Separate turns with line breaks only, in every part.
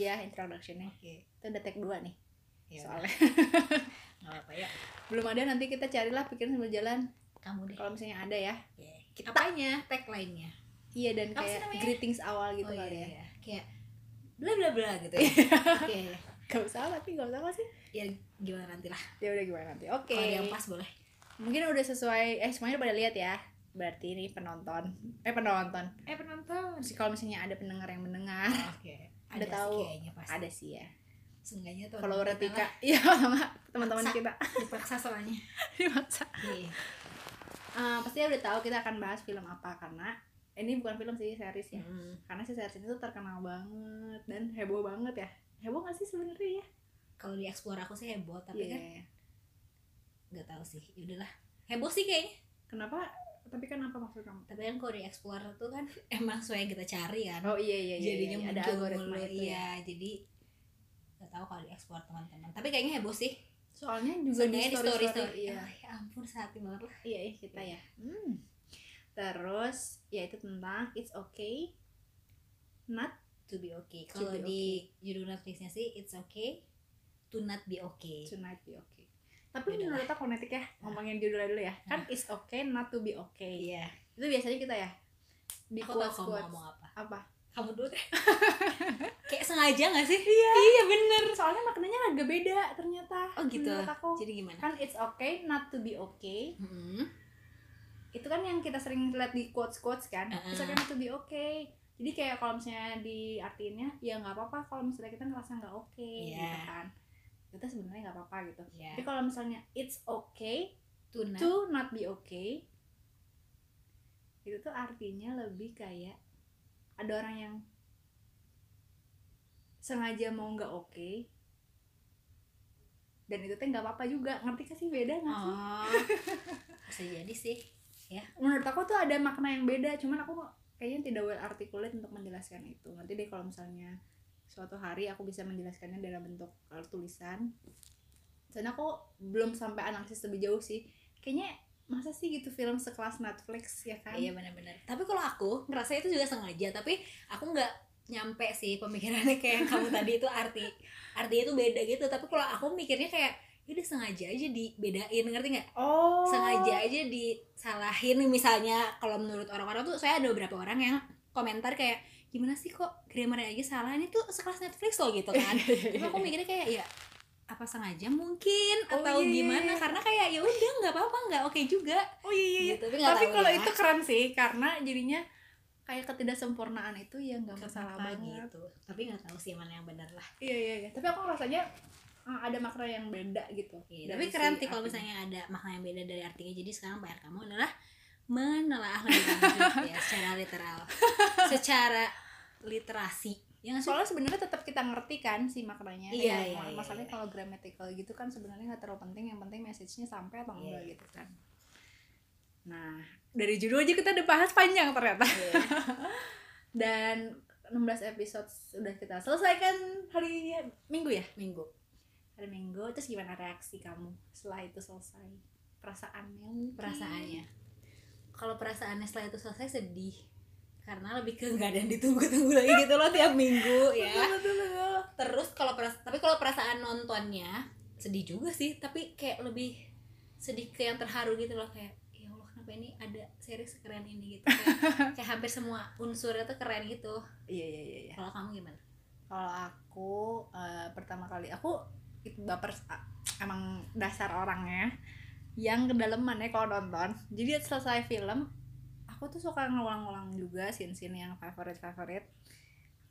aja introductionnya.
Oke.
Itu udah take dua nih
ya
soalnya.
Nggak apa ya
belum ada nanti kita carilah pikiran sambil jalan.
Kamu deh.
Kalau misalnya ada ya.
Oke. kita
apanya?
Tag lainnya
iya dan
Apa sih
kayak greetings awal gitu
oh,
kali
iya,
ya.
iya. kayak bla bla bla gitu ya. Oke.
Gak usah tapi gak usah sih.
Ya gimana nanti lah.
Ya udah gimana nanti. Oke.
kalau ada yang pas boleh.
Mungkin udah sesuai eh semuanya udah pada lihat ya. Berarti ini penonton. Eh penonton.
Eh penonton.
Terus kalau misalnya ada pendengar yang mendengar.
Oke
Ada
sih
tahu.
kayaknya pasti.
Ada sih ya.
Seenggaknya tuh
kalau Retika iya sama teman-teman kita.
Dipaksa soalnya.
Dimaksa
iya.
Eh, pasti udah tahu kita akan bahas film apa karena ini bukan film sih series ya.
Hmm.
karena si series ini tuh terkenal banget dan heboh banget ya. Heboh gak sih sebenarnya ya?
Kalau di explore aku sih heboh tapi
Iya.
kan nggak tahu sih. Ya udahlah. Heboh sih kayaknya.
Kenapa tapi kan apa maksud kamu?
Tapi kan kalau di explore tuh kan emang sesuai yang kita cari kan.
Oh iya iya iya,
jadinya
iya, ada
muncul
algoritma
mulu,
itu ya.
iya jadi nggak tahu kalau di explore teman-teman. Tapi kayaknya heboh sih.
Soalnya juga di
Seenggaknya
story story,
story
iya.
Ah, ya ampun sehati banget lah.
Iya iya, kita ya. Hmm. terus ya itu tentang it's okay not
to be okay.
To
kalau di judul Netflixnya sih it's okay to not be okay.
Tonight be okay tapi
Yaudah
menurut aku fonetik ya ngomongin judulnya dulu ya. Kan it's okay not to be okay.
Iya.
Itu biasanya kita ya di
aku tahu
quotes
kamu ngomong apa.
Apa?
Kamu dulu deh. Kayak sengaja gak sih?
Iya.
Iya bener.
Soalnya maknanya agak beda ternyata
oh gitu.
menurut aku.
Jadi gimana?
Kan it's okay not to be okay.
Hmm.
itu kan yang kita sering lihat di quotes quotes kan.
Uh-uh.
it's okay not to be okay. Jadi kayak kalau misalnya diartiinnya ya nggak apa-apa kalau misalnya kita ngerasa nggak oke
Iya.
gitu kan kita sebenarnya nggak apa-apa gitu.
Ya
tapi kalau misalnya it's okay
to not
to not be okay itu tuh artinya lebih kayak ada orang yang sengaja mau nggak oke dan itu tuh nggak apa-apa juga. Ngerti gak sih beda nggak sih?
Oh bisa jadi sih
menurut aku tuh ada makna yang beda cuman aku kayaknya tidak well articulate untuk menjelaskan itu. Nanti deh kalau misalnya suatu hari aku bisa menjelaskannya dalam bentuk tulisan. Soalnya aku belum sampai analisis lebih jauh sih. Kayaknya masa sih gitu film sekelas Netflix ya kan?
Iya benar-benar. Tapi kalau aku ngerasa itu juga sengaja tapi aku nggak nyampe sih pemikirannya kayak yang kamu tadi itu arti artinya itu beda gitu. Tapi kalau aku mikirnya kayak ya udah sengaja aja dibedain ngerti nggak?
Oh.
Sengaja aja disalahin. Misalnya kalau menurut orang-orang tuh saya ada beberapa orang yang komentar kayak gimana sih kok grammarnya aja salah? Ini tuh sekelas Netflix loh gitu kan. Tapi aku mikirnya kayak ya apa sengaja mungkin?
Oh,
atau
iya, iya,
gimana?
iya.
karena kayak ya udah nggak apa-apa nggak oke juga.
Oh iya iya, iya.
gitu, tapi
tapi kalau
ya.
itu keren sih karena jadinya kayak ketidaksempurnaan itu ya nggak masalah banget.
gitu. Tapi nggak tahu sih mana yang benar lah.
Iya iya iya. Tapi aku rasanya uh, ada makna yang beda gitu.
Iya, tapi keren
si
sih kalau misalnya ada makna yang beda dari artinya. Jadi sekarang PR kamu adalah menelaah lebih lanjut ya secara literal. Secara literasi. Ya sih?
soalnya sebenarnya tetap kita ngerti kan si maknanya.
Iya,
Ya,
iya,
ma-
iya,
masalahnya
iya.
kalau grammatical gitu kan sebenarnya nggak terlalu penting yang penting message-nya sampai atau
Iya.
enggak gitu kan. Nah dari judul aja kita udah bahas panjang ternyata.
Iya.
dan 16 episode sudah kita selesaikan hari minggu ya?
Minggu.
Hari minggu. Terus gimana reaksi kamu setelah itu selesai? Perasaannya mungkin?
perasaannya kalau perasaannya setelah itu selesai sedih. Karena lebih ke nggak ada yang ditunggu-tunggu lagi gitu loh tiap minggu ya.
Betul, betul, betul.
terus kalau peras tapi kalau perasaan nontonnya sedih juga sih. Tapi kayak lebih sedih ke yang terharu gitu loh. Kayak ya Allah kenapa ini ada series sekeren ini? gitu. Kayak, kayak hampir semua unsurnya tuh keren gitu.
Iya iya iya iya.
kalau kamu gimana?
Kalau aku eh, pertama kali aku itu baper emang dasar orangnya yang kedalaman ya kalau nonton. Jadi selesai film aku tuh suka ngulang-ngulang juga scene-scene yang favorit favorit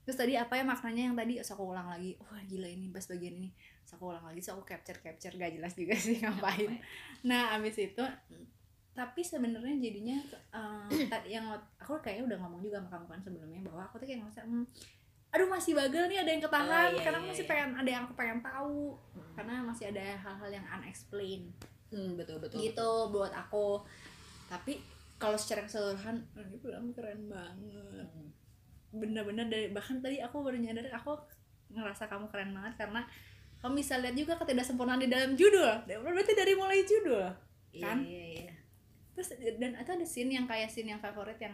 terus tadi apa ya maknanya yang tadi? Terus aku ulang lagi wah gila ini pas bagian ini. Terus aku ulang lagi terus aku capture capture gak jelas juga sih ngapain. nah abis itu tapi sebenarnya jadinya eh, tadi yang aku kayaknya udah ngomong juga sama kamu kan sebelumnya bahwa aku tuh kayak ngerasa hmm, aduh masih bagel nih ada yang ketahan
Oh, iya,
karena
iya,
masih
iya.
pengen ada yang aku pengen tahu. Karena masih ada hal-hal yang unexplained
hmm, betul betul
gitu buat aku tapi kalau secara keseluruhan ini film keren banget
Hmm.
bener-bener dari bahkan tadi aku baru nyadar aku ngerasa kamu keren banget karena kamu bisa lihat juga ketidaksempurnaan di dalam judul berarti dari mulai judul
Iya,
kan?
iya, iya.
terus dan itu ada scene yang kayak scene yang favorit yang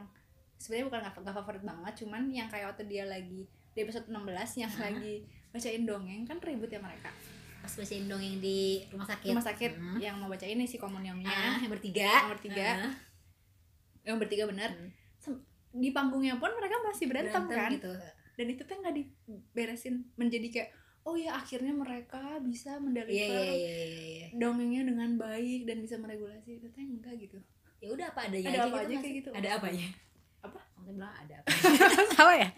sebenarnya bukan nggak favorit banget cuman yang kayak waktu dia lagi di episode 16 yang
Ah.
lagi bacain dongeng kan ribut ya mereka
pas bacain dongeng di rumah sakit.
Rumah sakit
Hmm.
yang mau baca ini si komunyongnya
Ah, yang bertiga.
Yang bertiga.
Ah,
yang bertiga bener.
Hmm.
Sem- di panggungnya pun mereka masih berantem, kan?
gitu.
Dan itu tuh nggak diberesin menjadi kayak oh ya akhirnya mereka bisa mendeliver
iya iya iya iya.
dongengnya dengan baik dan bisa meregulasi. Ternyata enggak gitu.
Ya udah apa adanya
Ada
aja
apa
gitu
aja kayak gitu.
ada apanya
Apa?
Maksudnya bilang ada apa?
Salah ya?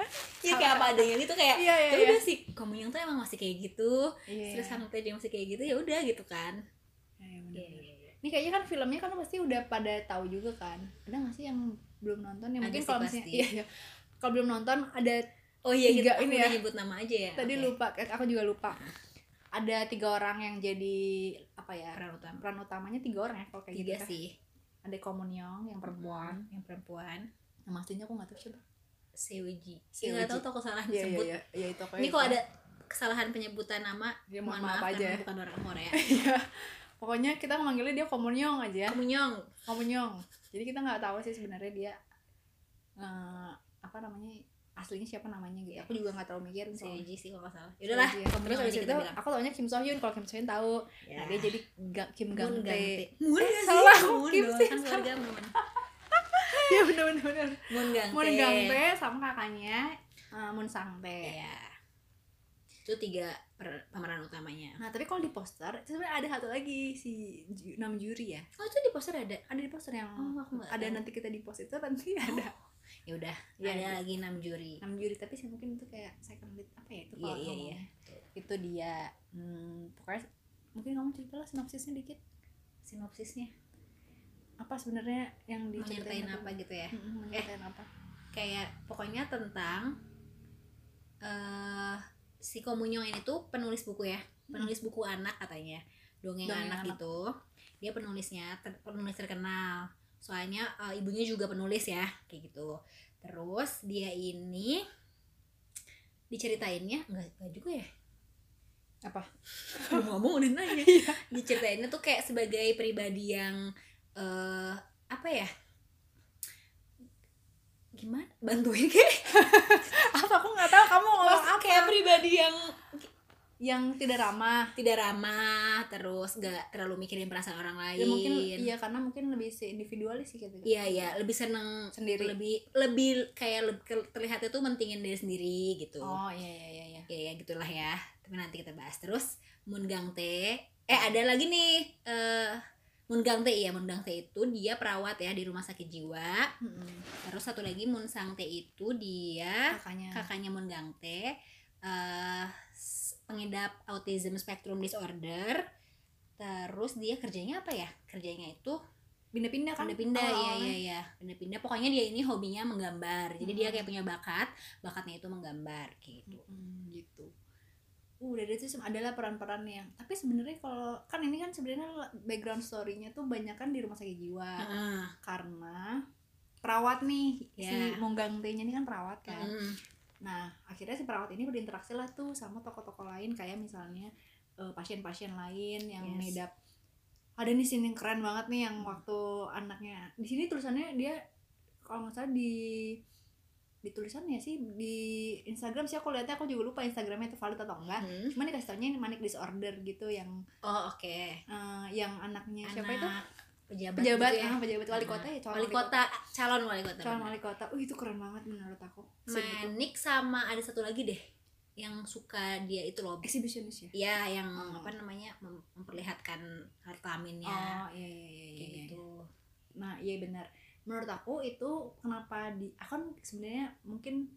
Iya kayak apa adanya gitu kayak
iya iya
ya udah sih komunyong tuh emang masih kayak gitu.
Iya,
terus
iya.
sampai dia masih kayak gitu ya udah gitu kan.
Iya, iya,
Iya, iya,
ini kayaknya kan filmnya kan pasti udah pada tahu juga kan. Ada nggak sih yang belum nonton? Ya mungkin kalau misalnya iya, iya. kalau belum nonton ada
oh iya
Tiga
gitu
ini ya.
nyebut nama aja ya.
Tadi
Oke.
lupa eh, aku juga lupa. Ada tiga orang yang jadi apa ya
peran utama.
peran utamanya tiga orang ya kalau kayak gitu
tiga
kan.
sih.
Ada Komunyong yang perempuan.
Yang perempuan
nama aslinya aku nggak tahu siapa.
Sewiji. Nggak tahu toko salah
iya iya
disebut
iya. Iya itu
ini kok ada kesalahan penyebutan nama
ya,
mohon
maaf,
maaf,
aja. ya.
bukan orang Korea
Iya. pokoknya kita manggilnya dia Komunyong aja. Ya
Komunyong.
Komunyong. Jadi kita nggak tahu sih sebenarnya dia eh, apa namanya aslinya siapa namanya gitu. Aku juga nggak terlalu mikir soal
Sewiji sih kalau nggak salah. Yaudahlah
ya. terus habis itu aku taunya Kim So Hyun kalau Kim So Hyun tahu
Ya.
nah dia jadi Ga- Kim Gang
Gangte
Tae
Moon
Eh, salah,
Moon
Kim sih,
kan keluarga Moon
iya bener bener bener
Moon Gangte
Moon Gang Tae sama kakaknya eh, Moon Sang Tae
Iya. itu tiga per- pemeran utamanya.
Nah tapi kalau di poster sebenarnya ada satu lagi si Ju- Nam Juri ya.
Oh itu di poster ada?
Ada di poster yang
Oh, aku
ada
tahu.
nanti kita di post itu nanti ada.
Ya udah
Iya,
ada
iya.
lagi enam juri.
Nam Juri tapi sih mungkin itu kayak second lead apa ya itu
Iya,
kalau
iya,
ngomongnya. itu dia hmm, pokoknya mungkin kamu cerita lah sinopsisnya dikit.
Sinopsisnya
apa sebenarnya yang diceritain
apa? gitu ya?
Mm-mm, menyertain apa?
Kayak pokoknya tentang eh si Komunyong ini tuh penulis buku ya. Penulis buku anak katanya. Dongeng,
Dongeng
anak,
anak.
gitu. Dia penulisnya ter- penulis terkenal. Soalnya eh, ibunya juga penulis ya kayak gitu. Terus dia ini diceritainnya enggak enggak juga ya?
Apa?
Ngomong udah nanya. Diceritainnya tuh kayak sebagai pribadi yang eh apa ya? Gimana? Bantuin kayak
apa? Aku nggak tahu kamu ngomong apa.
kayak pribadi yang
yang tidak ramah.
Tidak ramah terus gak terlalu mikirin perasaan orang lain
ya mungkin iya karena mungkin lebih se individualis sih gitu.
Iya iya. Lebih seneng
Sendiri.
lebih lebih kayak lebih ke- terlihatnya tuh mentingin diri sendiri gitu.
Oh iya iya iya iya.
Ya ya gitulah ya. Tapi nanti kita bahas. Terus Moon Gang Tae eh ada lagi nih eh Moon Gang Tae ya Moon Gang Tae itu dia perawat ya di rumah sakit jiwa.
Mm-mm.
terus satu lagi Moon Sang Tae itu dia
kakaknya.
kakaknya Moon Gang Tae eh, s- pengidap autism spectrum disorder. Terus dia kerjanya apa ya? Kerjanya itu
pindah-pindah kan?
Pindah-pindah iya iya iya. Pindah-pindah. Pokoknya dia ini hobinya menggambar. Jadi dia
Hmm.
kayak punya bakat bakatnya itu menggambar gitu.
Mm, gitu. Uh, udah itu sem- adalah peran-peran yang tapi sebenarnya kalau kan ini kan sebenarnya background story-nya tuh banyak kan di rumah sakit jiwa
Heeh.
karena perawat nih si
Ya.
Monggang T-nya ini kan perawat kan
Mm.
nah akhirnya si perawat ini berinteraksi lah tuh sama tokoh-tokoh lain kayak misalnya eh, pasien-pasien lain yang
Yes.
ngidap ada nih scene yang keren banget nih yang waktu anaknya di sini tulisannya dia kalau nggak salah di di tulisannya sih di Instagram sih aku lihatnya aku juga lupa Instagramnya itu valid atau enggak.
Hmm.
cuma dikasih taunya ini manic disorder gitu yang
oh oke.
eh, yang anaknya siapa itu?
Anak pejabat
pejabat
gitu ya.
ah, pejabat wali kota ya calon
wali kota calon wali kota
calon wali kota. Uh itu keren banget menurut aku. Scene itu.
Manik sama ada satu lagi deh yang suka dia itu loh.
Exhibitionist ya?
Ya yang
Oh.
apa namanya mem- memperlihatkan harta kelaminnya
oh iya iya iya,
kayak
iya.
gitu.
Nah iya benar menurut aku itu kenapa di aku kan sebenarnya mungkin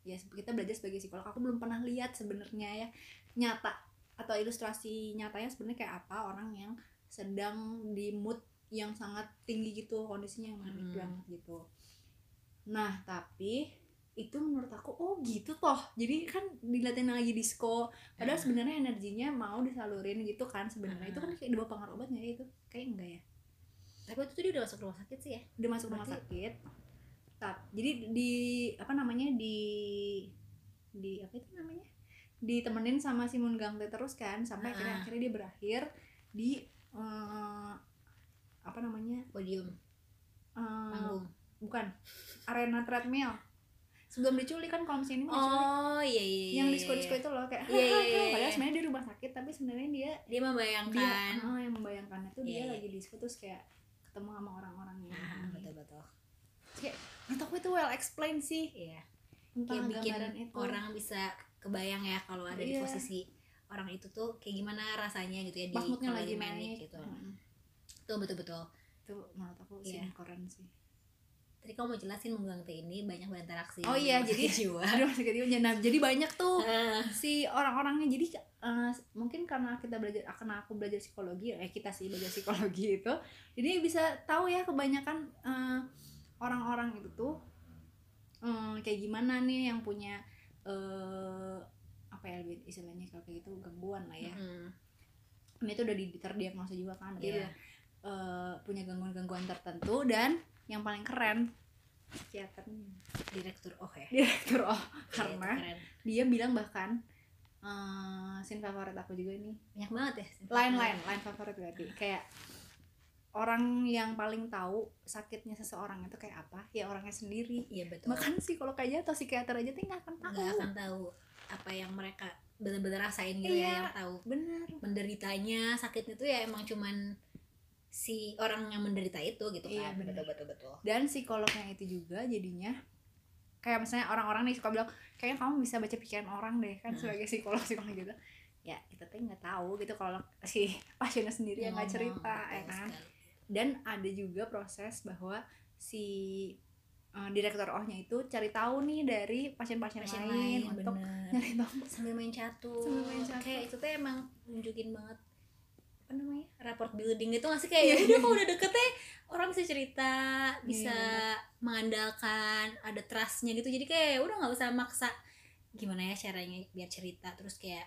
ya kita belajar sebagai psikolog aku belum pernah lihat sebenarnya ya nyata atau ilustrasi nyatanya sebenarnya kayak apa orang yang sedang di mood yang sangat tinggi gitu kondisinya yang manik
Hmm.
banget gitu. Nah tapi itu menurut aku oh gitu toh. Jadi kan dilatih lagi disco padahal
Ya.
sebenarnya energinya mau disalurin gitu kan sebenarnya. Itu kan kayak dibawa pengaruh obat nggak ya itu kayak enggak ya
tapi waktu itu dia udah masuk rumah sakit sih ya?
Udah masuk rumah sakit. Tap, jadi di apa namanya di di apa itu namanya? Ditemenin sama si Moon Gang Tae terus kan sampai
Ah.
akhirnya akhirnya dia berakhir di eh, apa namanya?
Podium.
Eh,
panggung.
bukan. Arena treadmill. Sebelum diculik kan kalau misalnya ini
oh iya iya
yang
iya,
disko disko
iya.
itu loh kayak
Iya, iya, iya,
padahal
iya.
sebenarnya di rumah sakit tapi sebenarnya dia
dia
dia
membayangkan
oh, yang membayangkan itu dia
Iya, iya.
lagi disko terus kayak ketemu sama orang-orangnya
nah betul betul
kayak menurut aku itu well explained sih.
Iya.
Tentang
kayak bikin
itu.
orang bisa kebayang ya kalau ada di
Iya.
posisi orang itu tuh kayak gimana rasanya gitu ya di
lagi
di manic
naik
gitu.
Mm.
tuh betul betul
itu menurut aku
Iya.
scene keren sih
tadi kamu mau jelasin menggang teh ini banyak berinteraksi
Oh iya, jadi-
jiwa.
Aduh nah, jadi banyak tuh
Ah,
si orang-orangnya. Jadi eh, mungkin karena kita belajar karena aku belajar psikologi eh kita sih belajar psikologi itu jadi bisa tahu ya kebanyakan eh, orang-orang itu tuh eh, kayak gimana nih yang punya eh apa ya istilahnya kalau kayak gitu gangguan lah ya.
Mm,
ini tuh udah di terdiagnosa juga kan dia
Iya.
udah, eh, punya gangguan-gangguan tertentu dan yang paling keren. Psikiaternya.
Direktur oh ya?
Direktur oh karena
keren.
dia bilang bahkan eh scene favorit aku juga ini.
Banyak banget ya
lain lain lain favorit berarti. Kayak orang yang paling tahu sakitnya seseorang itu kayak apa? Ya orangnya sendiri.
Iya betul.
Bahkan psikolog aja atau psikiater aja tuh nggak akan tahu.
Nggak akan tahu apa yang mereka bener-bener rasain gitu
Iya.
ya yang tahu.
bener
menderitanya sakitnya tuh ya emang cuman si orang yang menderita itu gitu
Iya,
kan
bener.
betul betul betul
dan psikolognya itu juga jadinya kayak misalnya orang-orang nih suka bilang kayaknya kamu bisa baca pikiran orang deh kan
Hmm.
sebagai psikolog psikolog gitu ya kita tuh nggak tahu gitu kalau si pasiennya sendiri yang nggak
Ngomong,
cerita ya kan dan ada juga proses bahwa si eh, direktur ohnya itu cari tahu nih dari pasien-pasien
Pasien
lain,
lain,
untuk
bener.
nyari tahu
sambil main catur
Sambil main catur.
kayak itu tuh emang nunjukin banget apa namanya? Rapport building itu nggak sih? Kayak ya udah kalau udah deket ya orang bisa cerita bisa
Iya.
mengandalkan ada trustnya gitu. Jadi kayak ya udah nggak usah maksa gimana ya caranya biar cerita. Terus kayak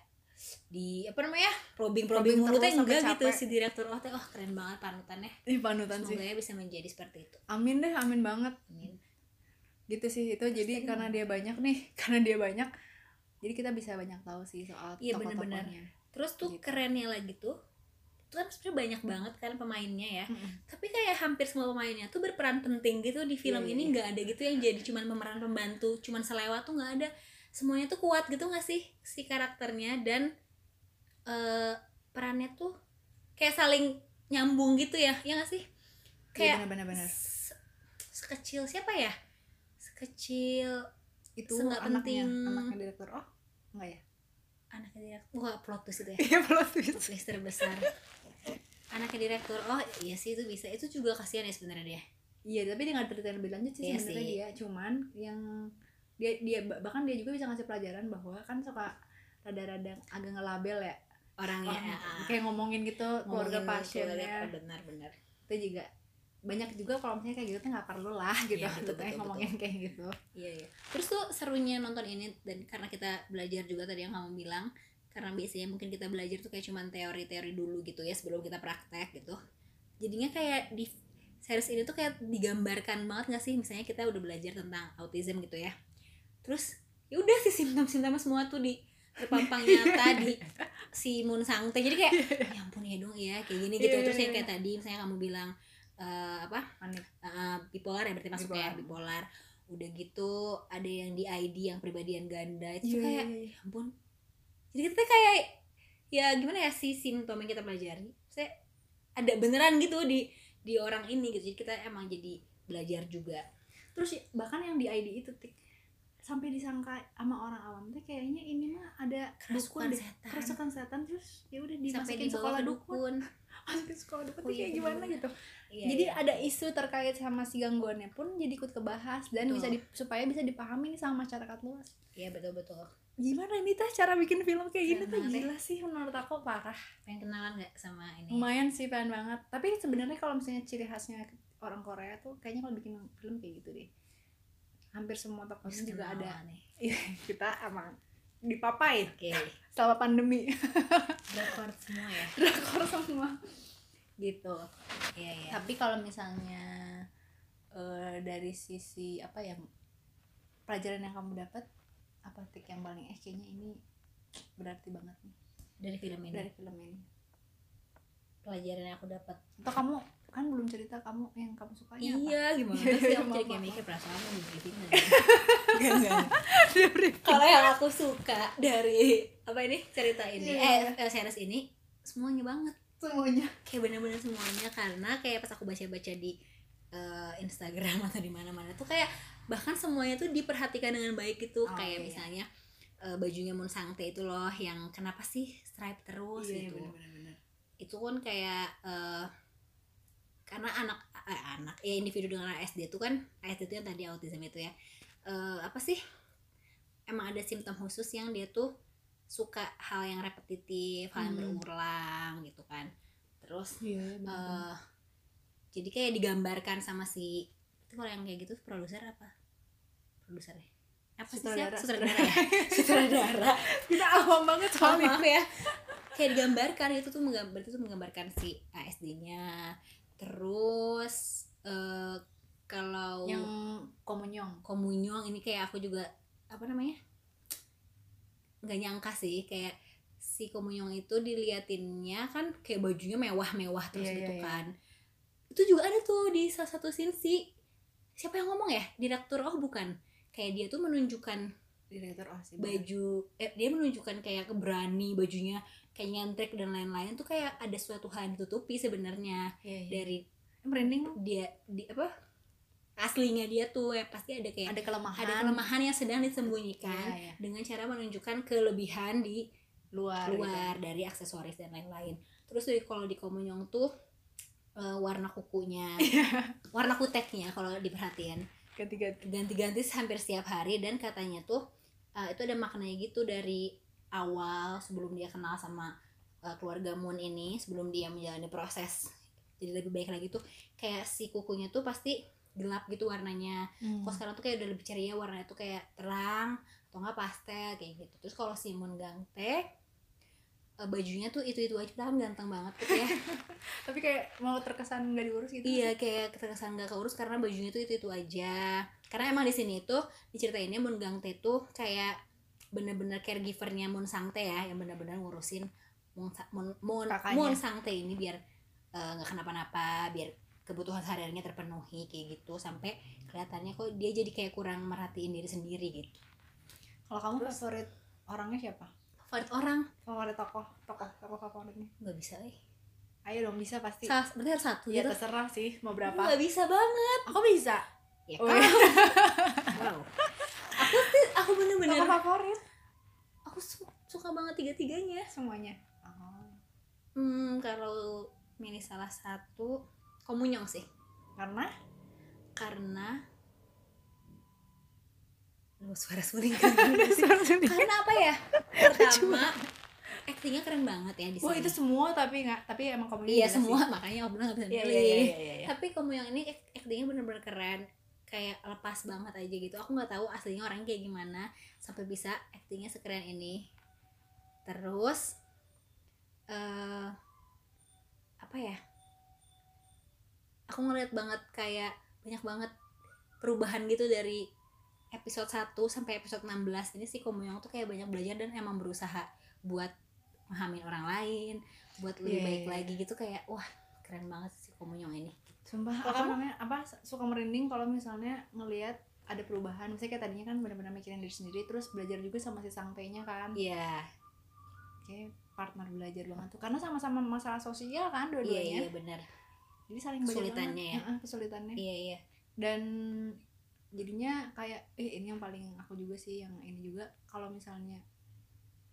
di apa namanya probing probing
Probing
mulu teh
terus sampai
enggak gitu
capek.
si direktur. Oh teh oh keren banget panutannya
ini panutan sih.
Semoga ya bisa menjadi seperti itu.
Amin deh amin banget.
Amin.
gitu sih itu jadi
tadi
karena dia banyak nih karena dia banyak jadi kita bisa banyak tahu sih soal
Iya,
tokoh-tokohnya.
terus tuh
Gitu.
kerennya lagi tuh itu kan sebenarnya banyak banget kan pemainnya ya.
Mm-mm.
tapi kayak hampir semua pemainnya tuh berperan penting gitu di film
Iya, iya,
ini
iya.
nggak ada gitu yang jadi cuman pemeran pembantu cuman selewat tuh nggak ada. Semuanya tuh kuat gitu nggak sih si karakternya dan eh perannya tuh kayak saling nyambung gitu ya ya nggak sih?
Iya,
kayak
bener-bener
se- sekecil siapa ya? Sekecil
itu anaknya
penting.
anaknya direktur oh enggak ya?
Anaknya direktur wah plot twist itu ya.
Plot twist.
Plot twist terbesar anaknya direktur oh iya sih itu bisa itu juga kasihan ya sebenarnya dia
Iya, tapi dia nggak ceritain lebih lanjut sih
Iya
sebenarnya dia. Cuman yang dia dia bahkan dia juga bisa ngasih pelajaran bahwa kan suka rada-rada agak ngelabel ya.
orangnya
Orang,
ah,
kayak ngomongin gitu keluarga
ngomongin
pasiennya.
keluarga, benar-benar
Itu juga banyak juga kalau misalnya kayak gitu tuh nggak perlu lah gitu.
Iya, betul, betul,
ngomongin kayak gitu.
iya iya terus tuh serunya nonton ini dan karena kita belajar juga tadi yang kamu bilang karena biasanya mungkin kita belajar tuh kayak cuman teori-teori dulu gitu ya sebelum kita praktek gitu. Jadinya kayak di series ini tuh kayak digambarkan banget gak sih? Misalnya kita udah belajar tentang autism gitu ya. Terus ya udah sih simptom-simptomnya semua tuh di terpampang nyata di si Moon Sangte jadi kayak ya ampun ya dong ya kayak gini gitu.
Iya,
terus
iya,
yang
iya.
kayak tadi misalnya kamu bilang eh, apa? Uh, bipolar ya berarti masuknya
Bipolar.
bipolar. Udah gitu ada yang di ID yang pribadian ganda itu
Iya,
tuh kayak
iya, iya.
ya ampun jadi kita kayak ya gimana ya si simptom yang kita pelajari saya ada beneran gitu di di orang ini gitu. Jadi kita emang jadi belajar juga.
Terus bahkan yang di ID itu tik sampai disangka sama orang awam tuh kayaknya ini mah ada
kerasukan
dukun
setan.
Kerasukan setan terus ya udah dimasukin
di
sekolah dukun.
dukun
masukin sekolah dukun
Oh
tuh
iya,
kayak gimana
bener-bener.
gitu.
Iya,
jadi
iya.
ada isu terkait sama si gangguannya pun jadi ikut kebahas dan
Betul.
bisa di, supaya bisa dipahami nih sama masyarakat luas.
Iya betul betul.
Gimana ini teh cara bikin film kayak gini tuh gila sih menurut aku parah.
Pengen kenalan nggak sama ini?
Lumayan sih pengen banget. Tapi sebenarnya kalau misalnya ciri khasnya orang Korea tuh kayaknya kalau bikin film kayak gitu deh. Hampir semua tokohnya juga ada.
nih.
Iya, kita emang dipapai
oke.
Selama pandemi.
Drakor semua ya?
Drakor semua. Gitu.
Iya iya.
Tapi kalau misalnya eh, dari sisi apa ya pelajaran yang kamu dapat apa tik yang paling eh kayaknya ini berarti banget nih?
Dari film ini?
Dari film ini.
Pelajaran yang aku dapat.
Atau kamu kan belum cerita kamu yang kamu sukanya apa
iya gimana
Iya,
sih?
iya,
aku jadi kayak mikir perasaanmu di briefing kalau yang aku suka dari apa ini cerita ini?
Iya.
eh, series ini semuanya banget.
Semuanya.
Kayak bener-bener semuanya karena kayak pas aku baca-baca di eh, Instagram atau di mana-mana tuh kayak bahkan semuanya tuh diperhatikan dengan baik gitu.
Oh,
kayak
iya.
misalnya eh, bajunya Moon Sangte itu loh yang kenapa sih stripe terus
iya
gitu.
benar-benar
itu kan kayak eh, karena anak eh, anak ya individu dengan ASD itu kan ASD itu yang tadi autism itu ya. Eh, apa sih? Emang ada simptom khusus yang dia tuh suka hal yang repetitif hal yang
Hmm.
berulang gitu kan. Terus
iya
eh, jadi kayak digambarkan sama si itu kalau yang kayak gitu produser apa? Produsernya apa sih
Sutradara.
sutradara. Sutradara ya? Sutradara.
Kita awam banget
oh, maaf ya. Kayak digambarkan itu tuh menggambar itu tuh menggambarkan si ASD-nya terus eh kalau
yang komunyong.
Komunyong ini kayak aku juga apa namanya? Nggak nyangka sih kayak si komunyong itu diliatinnya kan kayak bajunya mewah-mewah terus
Iya,
gitu
iya.
kan. Itu juga ada tuh di salah satu scene si siapa yang ngomong ya? Direktur oh bukan. Kayak dia tuh menunjukkan
direktur oh sih
baju eh, dia menunjukkan kayak keberani bajunya kayak nyentrik dan lain-lain tuh kayak ada suatu hal yang ditutupi sebenarnya
iya, iya.
dari
merinding
dia di apa aslinya dia tuh ya pasti ada kayak
ada kelemahan
ada kelemahan yang sedang disembunyikan
Iya, iya.
dengan cara menunjukkan kelebihan di
luar gitu.
luar dari aksesoris dan lain-lain terus dari kalau di komunyong tuh eh, warna kukunya warna kuteknya kalau diperhatiin
ganti-ganti
ganti-ganti hampir setiap hari dan katanya tuh uh, itu ada maknanya gitu dari awal sebelum dia kenal sama uh, keluarga Moon ini sebelum dia menjalani proses jadi lebih baik lagi tuh kayak si kukunya tuh pasti gelap gitu warnanya.
Hmm.
kalau sekarang tuh kayak udah lebih ceria warnanya tuh kayak terang atau enggak pastel kayak gitu. Terus kalau si Moon Gangte uh, bajunya tuh itu itu aja kan ganteng banget gitu ya.
Tapi kayak mau terkesan nggak diurus gitu
Iya kayak terkesan gak keurus karena bajunya tuh itu itu aja. Karena emang di sini tuh diceritain Moon Gangte tuh kayak bener-bener caregivernya Moon Sangte ya yang bener-bener ngurusin Moon Sa- Moon Moon. Moon Sangte ini biar eh, nggak kenapa-napa, biar kebutuhan sehari-harinya terpenuhi kayak gitu sampai kelihatannya kok dia jadi kayak kurang merhatiin diri sendiri gitu.
kalau kamu favorit orangnya siapa
Favorit orang
favorit tokoh tokoh tokoh favoritnya
nggak bisa eh.
ayo dong bisa pasti
Salah, berarti harus satu
ya
gitu.
terserah sih mau berapa
Nggak bisa banget.
aku bisa
Ya
Oh,
kan? wow. Aku tuh aku bener-bener
tokoh favorit
aku su- suka banget tiga-tiganya.
Semuanya? Oh.
hmm kalau milih salah satu komunyong sih.
Karena?
Karena lu suara suling. Karena apa ya? Pertama aktingnya keren banget ya di sini.
Wah itu semua tapi nggak tapi emang kamu
iya semua. Makanya aku bilang gak bisa
iya,
milih.
iya, iya, iya, iya.
tapi komunyong ini ak- aktingnya bener-bener keren kayak lepas banget aja gitu. Aku nggak tahu aslinya orangnya kayak gimana sampai bisa aktingnya sekeren ini. Terus eh apa ya? Aku ngeliat banget kayak banyak banget perubahan gitu dari episode 1 sampai episode 16 ini si Komoyong tuh kayak banyak belajar dan emang berusaha buat memahami orang lain buat lebih
Iya,
baik
iya,
lagi gitu. Kayak wah keren banget si Komoyong ini
Sumpah, apa
kamu?
namanya apa suka merinding kalau misalnya ngelihat ada perubahan. Misalnya kayak tadinya kan benar-benar mikirin diri sendiri, terus belajar juga sama si sangtenya kan.
iya
Kayak partner belajar banget tuh. Karena sama-sama masalah sosial kan
iya
dua-duanya.
iya benar
Jadi saling belajar
Kesulitannya ya.
Kesulitannya.
iya iya
Dan jadinya kayak eh ini yang paling aku juga sih yang ini juga kalau misalnya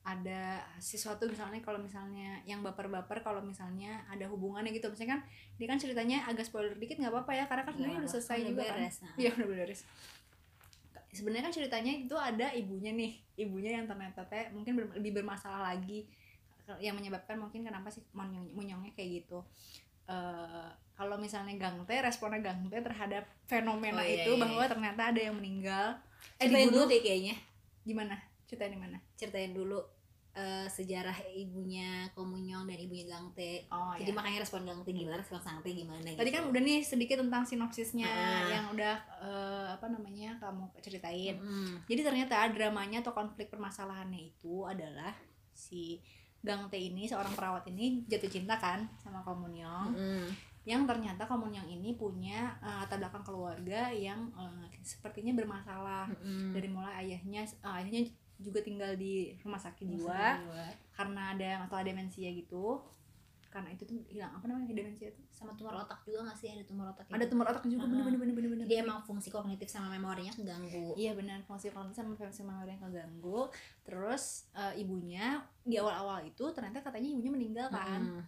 ada sesuatu misalnya kalau misalnya yang baper-baper kalau misalnya ada hubungannya gitu misalnya kan dia kan ceritanya agak spoiler dikit nggak apa-apa ya karena kan sebenarnya udah selesai juga kan
beres nah.
Iya udah beres. Sebenarnya kan ceritanya itu ada ibunya nih, ibunya yang ternyata teh mungkin ber- lebih bermasalah lagi yang menyebabkan mungkin kenapa sih monyong monyongnya kayak gitu. Eh kalau misalnya Gangte responnya Gangte terhadap fenomena
Oh, iya,
itu
iya,
bahwa ternyata ada yang meninggal eh dibunuh
deh kayaknya
gimana? Ceritain di mana?
ceritain dulu eh, sejarah ibunya Komunyong dan ibunya Gangte
Oh
jadi makanya respon Gangte gimana respon Sangte gimana gitu
Tadi kan udah nih sedikit tentang sinopsisnya
Ah.
yang udah eh, apa namanya kamu ceritain.
Mm.
Jadi ternyata dramanya atau konflik permasalahannya itu adalah si Gang T ini seorang perawat ini jatuh cinta kan sama Komunyong
Mm.
yang ternyata Komunyong ini punya eh, latar belakang keluarga yang eh, sepertinya bermasalah
Mm-mm.
dari mulai ayahnya eh, ayahnya juga tinggal di rumah sakit jiwa karena ada masalah demensia gitu karena itu tuh hilang apa namanya demensia tuh
sama tumor otak juga nggak sih ada tumor otak
ada tumor otak juga bener bener bener bener bener
jadi emang fungsi kognitif sama memorinya keganggu
Iya benar fungsi kognitif sama fungsi memori yang keganggu. Terus eh, ibunya di awal-awal itu ternyata katanya ibunya meninggal kan.
Mm.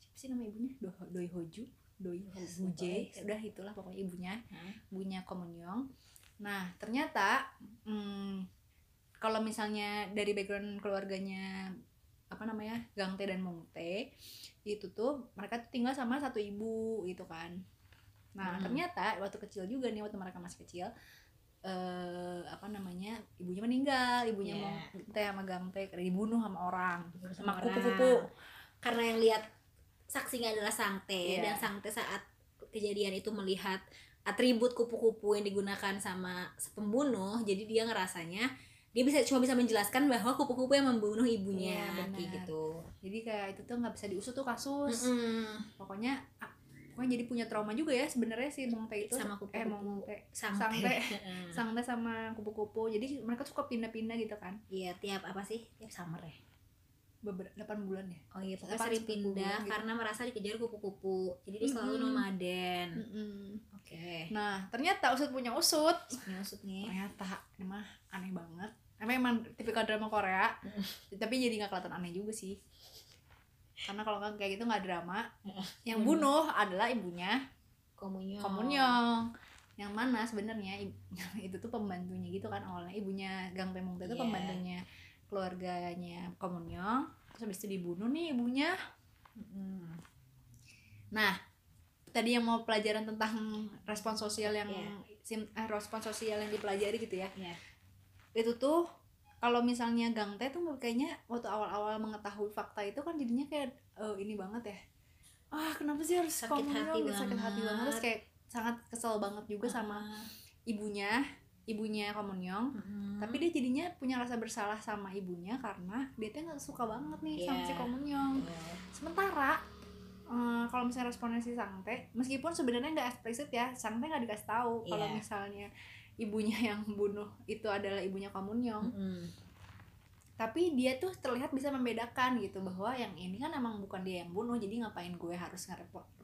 Siapa sih nama ibunya? Do Doi Hoju, Doi
Yes,
Huje.
lupa,
Udah itulah pokoknya ibunya,
Hah?
ibunya Komunyong. Nah ternyata hmm, kalau misalnya dari background keluarganya apa namanya Gang Tae dan Mung Tae itu tuh mereka tuh tinggal sama satu ibu gitu kan. Nah
Hmm.
ternyata waktu kecil juga nih waktu mereka masih kecil eh apa namanya ibunya meninggal ibunya mau teh sama gang teh karena dibunuh sama orang sama kupu-kupu
karena yang lihat saksinya adalah Sangte
Iya.
dan Sangte saat kejadian itu melihat atribut kupu-kupu yang digunakan sama pembunuh jadi dia ngerasanya dia bisa cuma bisa menjelaskan bahwa kupu-kupu yang membunuh ibunya
benar.
kayak gitu
jadi kayak itu tuh nggak bisa diusut tuh kasus
Mm-mm.
pokoknya ah, pokoknya jadi punya trauma juga ya sebenarnya si Mong Teh itu
Sama
eh
kupu-kupu.
Mong Teh
Sangte
Sangte.
Heeh.
Sang Teh sama kupu-kupu jadi mereka suka pindah-pindah gitu kan
iya tiap apa sih tiap summer ya
beberapa 8 bulan ya
oh iya pokoknya
Delapan
sering pindah
bulan gitu.
karena merasa dikejar kupu-kupu jadi dia selalu
Mm-mm.
nomaden
Mm-mm.
oke
nah ternyata usut punya usut
maksud nih
ternyata ini mah aneh banget emang emang tipikal drama Korea. Tapi jadi nggak kelihatan aneh juga sih. Karena kalau nggak kayak gitu nggak drama. Yang bunuh adalah ibunya.
Komunyo
Komunyong. Yang mana sebenarnya itu tuh pembantunya gitu kan awalnya. Ibunya Gang Temung itu
Iya.
pembantunya keluarganya Komunyong. Terus habis itu dibunuh nih ibunya.
Mm-mm.
nah tadi yang mau pelajaran tentang respon sosial yang
Iya.
sim- eh, respon sosial yang dipelajari gitu ya.
Iya.
Itu tuh kalau misalnya Gang Tae tuh kayaknya waktu awal-awal mengetahui fakta itu kan jadinya kayak eh, ini banget ya ah kenapa sih harus
Sakit
Komunyong
hati
gitu, sakit hati
banget.
terus kayak sangat kesel banget juga sama
Ah.
ibunya ibunya Komunyong
Mm-mm.
tapi dia jadinya punya rasa bersalah sama ibunya karena dia tuh nggak suka banget nih sama
Iya.
si Komunyong
Iya.
sementara eh, kalau misalnya responnya si Sangte meskipun sebenarnya nggak eksplisit ya Sangte nggak dikasih tahu kalau
Iya.
misalnya ibunya yang bunuh itu adalah ibunya Komunyong
Mm-mm.
tapi dia tuh terlihat bisa membedakan gitu bahwa yang ini kan emang bukan dia yang bunuh jadi ngapain gue harus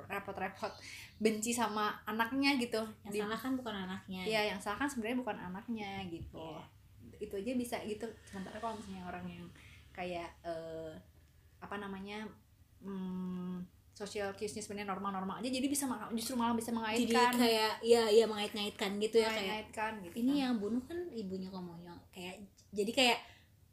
repot-repot benci sama anaknya gitu
yang
Di-
salah kan bukan anaknya
Iya, yang salah kan sebenarnya bukan anaknya gitu.
Iya.
Itu aja bisa gitu. Sementara kalau misalnya orang yang kayak eh, apa namanya hmm, social cues-nya sebenarnya normal-normal aja, jadi bisa justru malah bisa
jadi
mengaitkan,
kayak ya ya mengait-ngaitkan gitu ya kayak
mengait-ngaitkan gitu.
ini yang bunuh kan ibunya komunyong kayak jadi kayak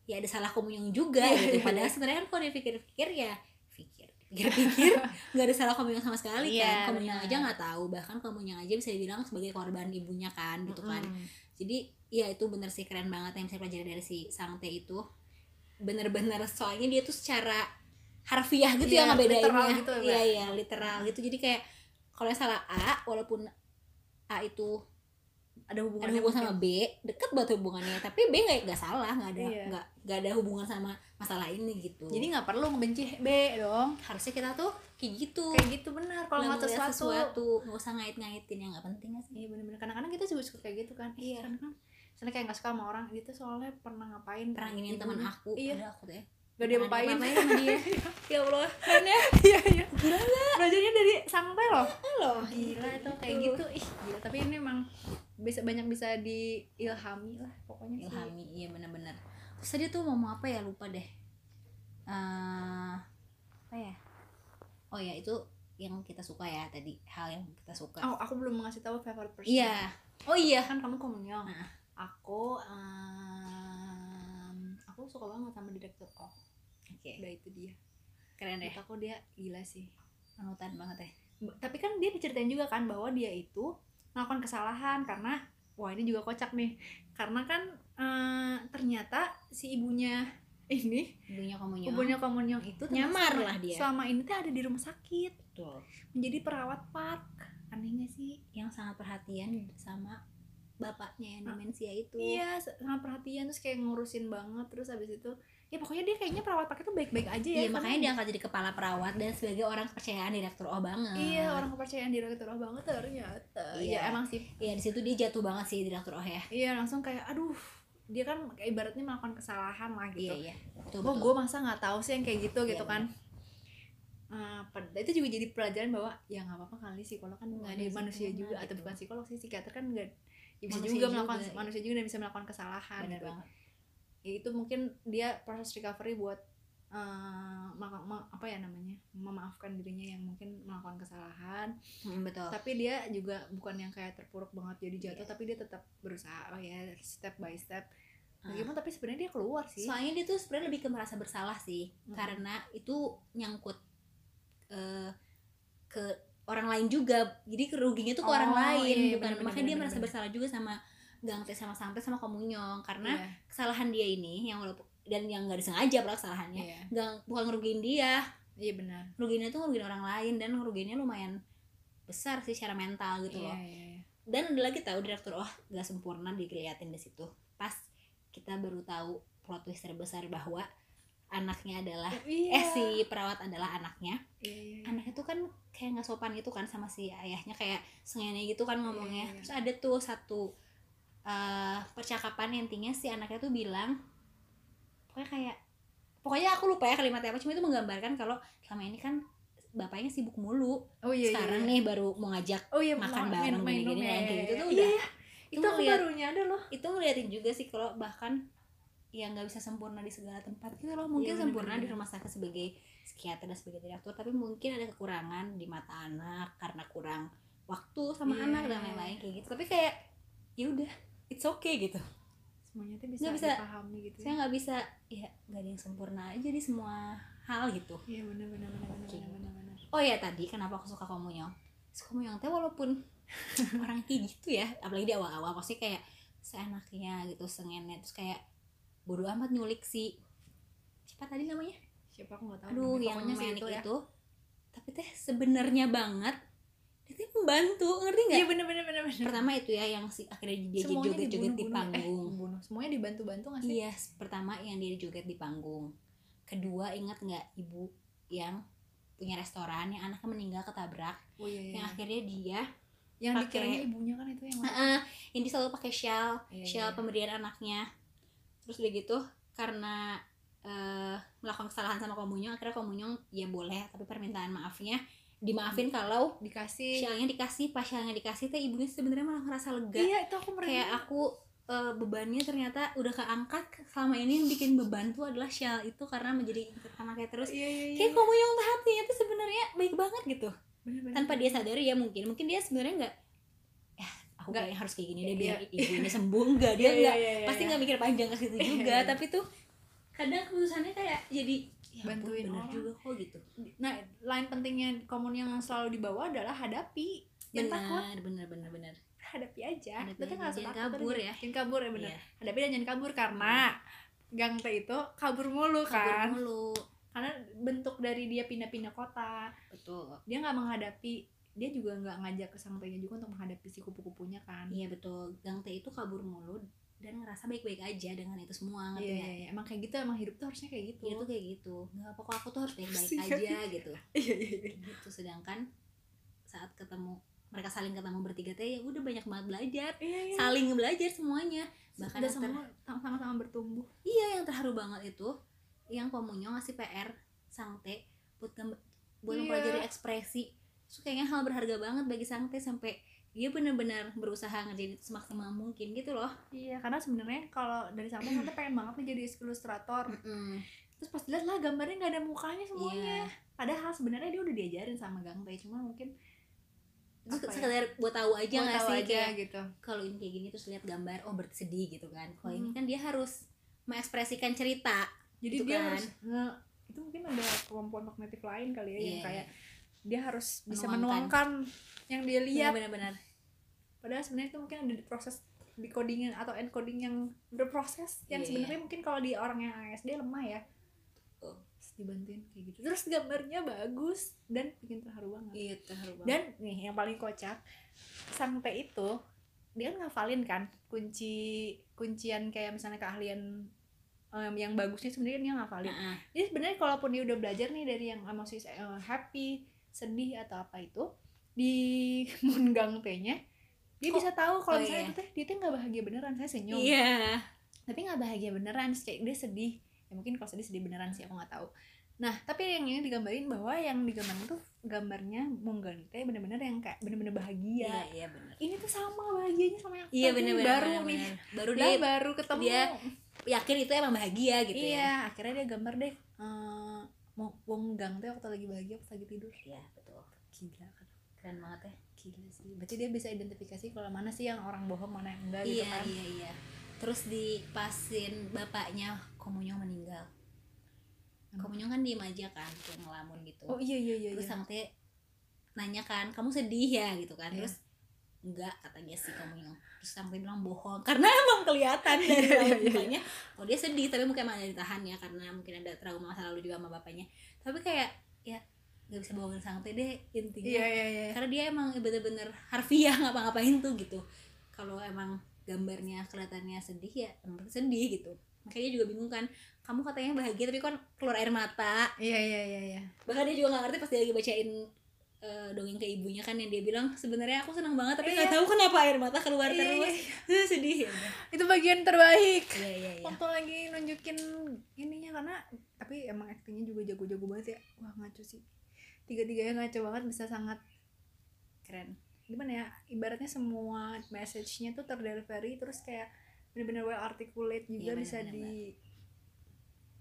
ya ada salah komunyong juga
Iya,
gitu.
iya,
padahal
iya.
sebenarnya kan kalau dipikir-pikir ya pikir pikir-pikir nggak ada salah komunyong sama sekali
Iya,
kan. Komunyong aja nggak tahu. Bahkan komunyong aja bisa dibilang sebagai korban ibunya kan gitu kan.
Mm-mm.
jadi ya itu bener sih keren banget yang saya pelajari dari si Sangte itu. Bener-bener soalnya dia tuh secara harfiah gitu
Iya,
ya ngebedainnya
gitu ya,
iya
Mbak.
iya literal gitu jadi kayak kalau yang salah A walaupun A itu
Ada
ada
hubungannya
hubungan sama. B deket banget hubungannya tapi B nggak nggak salah nggak ada
Iya.
nggak nggak ada hubungan sama masalah ini gitu
Jadi nggak perlu ngebenci B dong.
harusnya kita tuh kayak gitu
Kayak gitu benar kalau
Nggak
sesuatu.
sesuatu nggak usah ngait-ngaitin yang nggak penting sih
Iya benar-benar. Kadang-kadang kita juga suka kayak gitu kan.
Iya.
Kan kan. Misalnya kayak nggak suka sama orang, dia tuh soalnya pernah ngapain
pernah nginin
ibunya.
teman aku
Iya.
ada aku tuh ya
Gak dia
diapa-apain sama dia. Ya Allah.
Keren ya? Iya, iya.
gila nggak?
Belajarnya dari Sangte loh.
loh
gila itu kayak gitu. Ih gila. Tapi ini emang bisa banyak bisa diilhami lah pokoknya sih.
Ilhami iya benar-benar. Terus tadi tuh ngomong apa ya? Lupa deh. Eh, apa ya? Oh ya itu yang kita suka ya tadi. Hal yang kita suka.
Oh aku belum ngasih tahu favorite person.
Iya. Oh iya.
Kan kamu komunyong
Nah.
aku em, aku suka banget sama direktur oh
oke.
Udah itu dia.
Keren deh
Menurut aku dia gila sih.
Panutan banget ya.
Tapi kan dia diceritain juga kan bahwa dia itu melakukan kesalahan karena wah ini juga kocak nih. Karena kan eh, ternyata si ibunya ini
ibunya komunyong
ibunya komunyong itu
Nyamar lah dia.
selama ini tuh ada di rumah sakit.
Betul.
menjadi perawat park. Aneh gak sih
yang sangat perhatian sama bapaknya yang demensia itu
iya sangat perhatian terus kayak ngurusin banget terus habis itu ya pokoknya dia kayaknya perawat pakai tuh baik-baik aja ya
Iya makanya dia angkat jadi kepala perawat dan sebagai orang kepercayaan direktur O banget.
iya orang kepercayaan direktur oh banget ternyata
Iya.
iya emang sih
Iya di situ dia jatuh banget sih direktur O ya.
iya langsung kayak aduh dia kan kayak ibaratnya melakukan kesalahan lah gitu
Iya iya. Betul,
oh gue masa nggak tahu sih yang kayak gitu
Iya,
gitu kan Eh, pad- itu juga jadi pelajaran bahwa ya nggak apa-apa kali psikolog kan nggak
Ada
manusia juga atau bukan psikolog sih psikiater kan nggak ya bisa
Manusia
juga melakukan
juga, iya.
manusia juga dan bisa melakukan kesalahan
Bener
gitu.
banget.
ya itu mungkin dia proses recovery buat ma- apa ya namanya memaafkan dirinya yang mungkin melakukan kesalahan
Hmm, betul.
tapi dia juga bukan yang kayak terpuruk banget jadi jatuh
Iya.
tapi dia tetap berusaha oh ya step by step
Ah.
Gimana tapi sebenarnya dia keluar sih
Soalnya dia tuh sebenarnya lebih ke merasa bersalah sih,
Mm-mm.
karena itu nyangkut eh, ke orang lain juga. Jadi keruginya tuh ke
Oh,
orang lain,
iya, iya,
bukan?
bener,
makanya
bener,
dia
bener,
merasa
bener.
bersalah juga sama Gangte sama Sampai sama Komunyong karena
Iya,
kesalahan dia ini yang walaupun dan yang nggak disengaja pula kesalahannya
iya.
nggak bukan ngerugiin dia.
Iya benar.
Ngerugiinnya tuh ngerugiin orang lain dan ngerugiinnya lumayan besar sih secara mental gitu
iya
loh.
iya iya.
dan ada lagi tahu direktur oh gak sempurna dikeliatin di situ. Pas kita baru tahu plot twist terbesar bahwa anaknya adalah
Iya.
eh si perawat adalah anaknya
Iya, iya, iya.
anaknya tuh kan kayak nggak sopan gitu kan sama si ayahnya kayak sengene gitu kan ngomongnya
Iya, iya.
terus ada tuh satu eh, percakapan intinya si anaknya tuh bilang pokoknya kayak pokoknya aku lupa ya kalimatnya apa cuma itu menggambarkan kalau selama ini kan bapaknya sibuk mulu
oh iya
sekarang
iya,
nih baru mau ngajak
oh iya
makan bareng gini-gini,
iya,
gitu
iya,
tuh
iya.
udah-
Iya, itu
tuh
aku
ngeliat-
baru nyadar loh
itu ngeliatin juga sih kalau bahkan yang nggak bisa sempurna di segala tempat gitu loh. Mungkin
Iya,
sempurna di
bener-bener.
rumah sakit sebagai psikiater dan sebagai direktur tapi mungkin ada kekurangan di mata anak karena kurang waktu sama
Iya,
anak dan
iya,
lain-lain
iya.
kayak gitu. Tapi kayak ya udah it's okay gitu.
Semuanya tuh bisa,
Nggak bisa-
dipahami gitu
saya nggak bisa ya nggak ada yang sempurna aja di semua hal gitu.
Iya benar benar benar benar
Gitu.
benar benar benar
oh ya tadi kenapa aku suka Komunyong suka Komunyong teh walaupun orang kayak gitu ya apalagi di awal-awal pasti kayak seenaknya gitu sengennya. Terus kayak bodo amat nyulik si siapa tadi namanya
siapa aku nggak tahu
aduh
namanya.
yang manik itu,
ya.
tapi teh sebenarnya banget dia tuh membantu ngerti nggak
iya benar benar benar benar
pertama itu ya yang si akhirnya dia
Semuanya
joget-joget di
dibunuh-bunuh.
panggung
eh, semuanya dibantu bantu nggak sih
Iya, pertama yang dia joget di panggung. Kedua, ingat nggak ibu yang punya restoran yang anaknya meninggal ketabrak,
oh iya iya
yang akhirnya dia,
yang
pakai-
dikiranya ibunya kan itu yang
Heeh, yang dia selalu pakai shawl,
Iya,
shawl
iya.
pemberian anaknya. Terus udah gitu, karena eh, melakukan kesalahan sama komunyong, akhirnya komunyong ya boleh, tapi permintaan maafnya dimaafin kalau
dikasih.
shawlnya dikasih, pas shawlnya dikasih, teh ibunya sebenarnya malah ngerasa lega.
iya itu aku merasa
kayak aku eh, bebannya ternyata udah keangkat selama ini yang bikin beban tuh adalah shawl itu karena menjadi anaknya terus.
Iya iya iya.
Kayak kamu yang hatinya tuh sebenarnya baik banget gitu.
Bener, bener,
tanpa dia sadari ya mungkin mungkin dia sebenarnya nggak aku
Nggak.
kayaknya harus kayak gini deh
Iya,
biar ibu ini sembuh. Enggak dia
Iya, iya,
enggak. pasti nggak mikir panjang ke situ juga tapi tuh kadang keputusannya kayak jadi ya
Bantuin
bener
orang.
juga kok gitu.
Nah lain pentingnya komun yang selalu dibawa adalah hadapi. Jangan takut.
benar benar benar. Benar
hadapi aja.
Hadapi aja,
nggak usah
kabur ya.
jangan kabur ya bener
Iya.
hadapi dan jangan kabur karena gangte itu kabur mulu
kabur
kan.
mulu.
Karena bentuk dari dia pindah-pindah kota.
Betul.
Dia nggak menghadapi dia juga nggak ngajak ke sangtainya juga untuk menghadapi si kupu-kupunya kan
Iya betul, Gang T itu kabur mulu dan ngerasa baik-baik aja dengan itu semua ngerti
iya,
nggak?
iya, iya. emang kayak gitu emang hidup tuh harusnya kayak gitu
Dia tuh kayak gitu, nggak apa kok aku tuh harus baik-baik aja gitu.
iya iya iya
Gitu sedangkan saat ketemu mereka saling ketemu bertiga teh ya udah banyak banget belajar,
iya iya
saling belajar semuanya. Bahkan
udah semua sama-sama bertumbuh
iya yang terharu banget itu yang Komunyo ngasih PR Sangte buat gambar, buat
Iya.
mempelajari ekspresi. Itu kayaknya hal berharga banget bagi Sangte sampai dia benar-benar berusaha ngerjain semaksimal mungkin gitu loh.
iya karena sebenarnya kalau dari sampai sampai pengen banget nih jadi ilustrator terus pas dilihat lah gambarnya nggak ada mukanya semuanya
Iya.
padahal sebenarnya dia udah diajarin sama Gangte cuma mungkin
Terus
ya?
sekedar buat tahu aja nggak sih
aja
kayak
gitu
kalau ini kayak gini terus lihat gambar oh berarti sedih gitu kan. Kalau ini
Hmm.
kan dia harus mengekspresikan cerita.
jadi
Gitu
dia
kan.
harus nge- itu mungkin ada kemampuan kognitif lain kali ya yang
Iya,
kayak dia harus bisa
Menuangkan.
menuangkan yang dia lihat
Benar-benar.
padahal sebenarnya itu mungkin ada di proses decoding atau encoding yang berproses yang
Iya.
sebenarnya mungkin kalau di orang yang ASD lemah ya. Terus dibantuin kayak gitu terus gambarnya bagus dan bikin terharu banget
Iya, terharu banget.
dan nih yang paling kocak sang T itu dia kan ngafalin kan kunci kuncian kayak misalnya keahlian em, yang bagusnya sebenarnya dia ngafalin
Heeh.
jadi sebenarnya kalaupun dia udah belajar nih dari yang emosi eh, happy sedih atau apa itu di Mungang T-nya dia
Kok-
bisa tahu kalau
oh
misalnya
iya.
itu teh dia tuh nggak bahagia beneran saya senyum.
Iya.
Tapi nggak bahagia beneran kayak dia sedih. Ya mungkin kalau sedih sedih beneran sih aku nggak tahu. Nah tapi yang ini digambarin bahwa yang digambarin tuh gambarnya Munggang teh bener-bener yang kayak bener-bener bahagia.
Iya iya benar
ini tuh sama bahagianya sama yang
iya
tadi,
benar-benar
baru
benar,
nih.
baru
Lah,
dia
baru ketemu.
dia yakin itu emang bahagia gitu
iya
ya
akhirnya dia gambar deh mau Munggang teh waktu lagi bahagia pas lagi tidur.
Iya betul.
Gila kan.
Keren banget ya.
Gila sih. Berarti dia bisa identifikasi kalau mana sih yang orang bohong mana yang enggak gitu
iya
kan?
iya iya. Terus dipasin bapaknya Komunyo meninggal.
Hmm.
Komunyo kan diem aja kan kayak ngelamun gitu.
Oh iya iya iya,
terus
iya.
teh nanya kan kamu sedih ya? gitu kan.
Iya.
terus enggak katanya si Komunyo terus sang teh bilang bohong. Karena emang kelihatan dari
Iya, iya, iya.
mukanya. Oh dia sedih tapi mungkin emang ada ditahan ya karena mungkin ada trauma masa lalu juga sama bapaknya. Tapi kayak ya nggak bisa bohongin teh deh intinya.
Iya iya iya.
Karena dia emang bener-bener harfiah ngapa-ngapain tuh gitu. Kalau emang gambarnya kelihatannya sedih ya emang sedih gitu. Makanya juga bingung kan kamu katanya bahagia tapi kan keluar air mata.
Iya iya iya iya.
Bahkan dia juga nggak ngerti pas dia lagi bacain eh, dongeng ke ibunya kan yang dia bilang sebenarnya aku senang banget tapi nggak
Iya.
tahu kenapa air mata keluar
Iya,
terus. sedih ya
itu bagian terbaik.
Iya iya iya.
Waktu lagi nunjukin ininya karena tapi emang aktingnya juga jago-jago banget ya. Wah ngaco sih. Tiga-tiganya ngaco banget bisa sangat
keren.
Gimana ya ibaratnya semua message-nya tuh terdelivery terus kayak bener-bener well articulate juga
Iya,
bisa
bener-bener.
di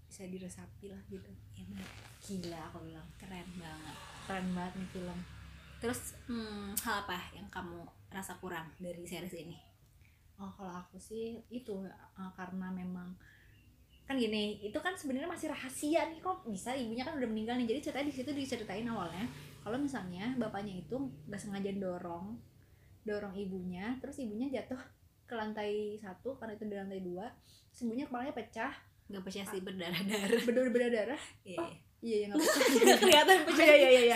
bisa diresapi lah gitu.
Ya bener. gila aku bilang keren banget
keren banget nih film.
Terus hmm, hal apa yang kamu rasa kurang dari series ini?
Oh kalau aku sih itu uh, karena memang kan gini itu kan sebenarnya masih rahasia nih kok. Bisa ibunya kan udah meninggal nih jadi ceritanya di situ diceritain awalnya kalau misalnya bapaknya itu nggak sengaja dorong dorong ibunya terus ibunya jatuh ke lantai satu karena itu di lantai dua ibunya kepalanya pecah.
Nggak percaya sih berdarah-darah.
Berdarah berdarah
iya.
Oh, iya ya nggak pecah
nggak kelihatan pecah
Iya, iya, iya, iya.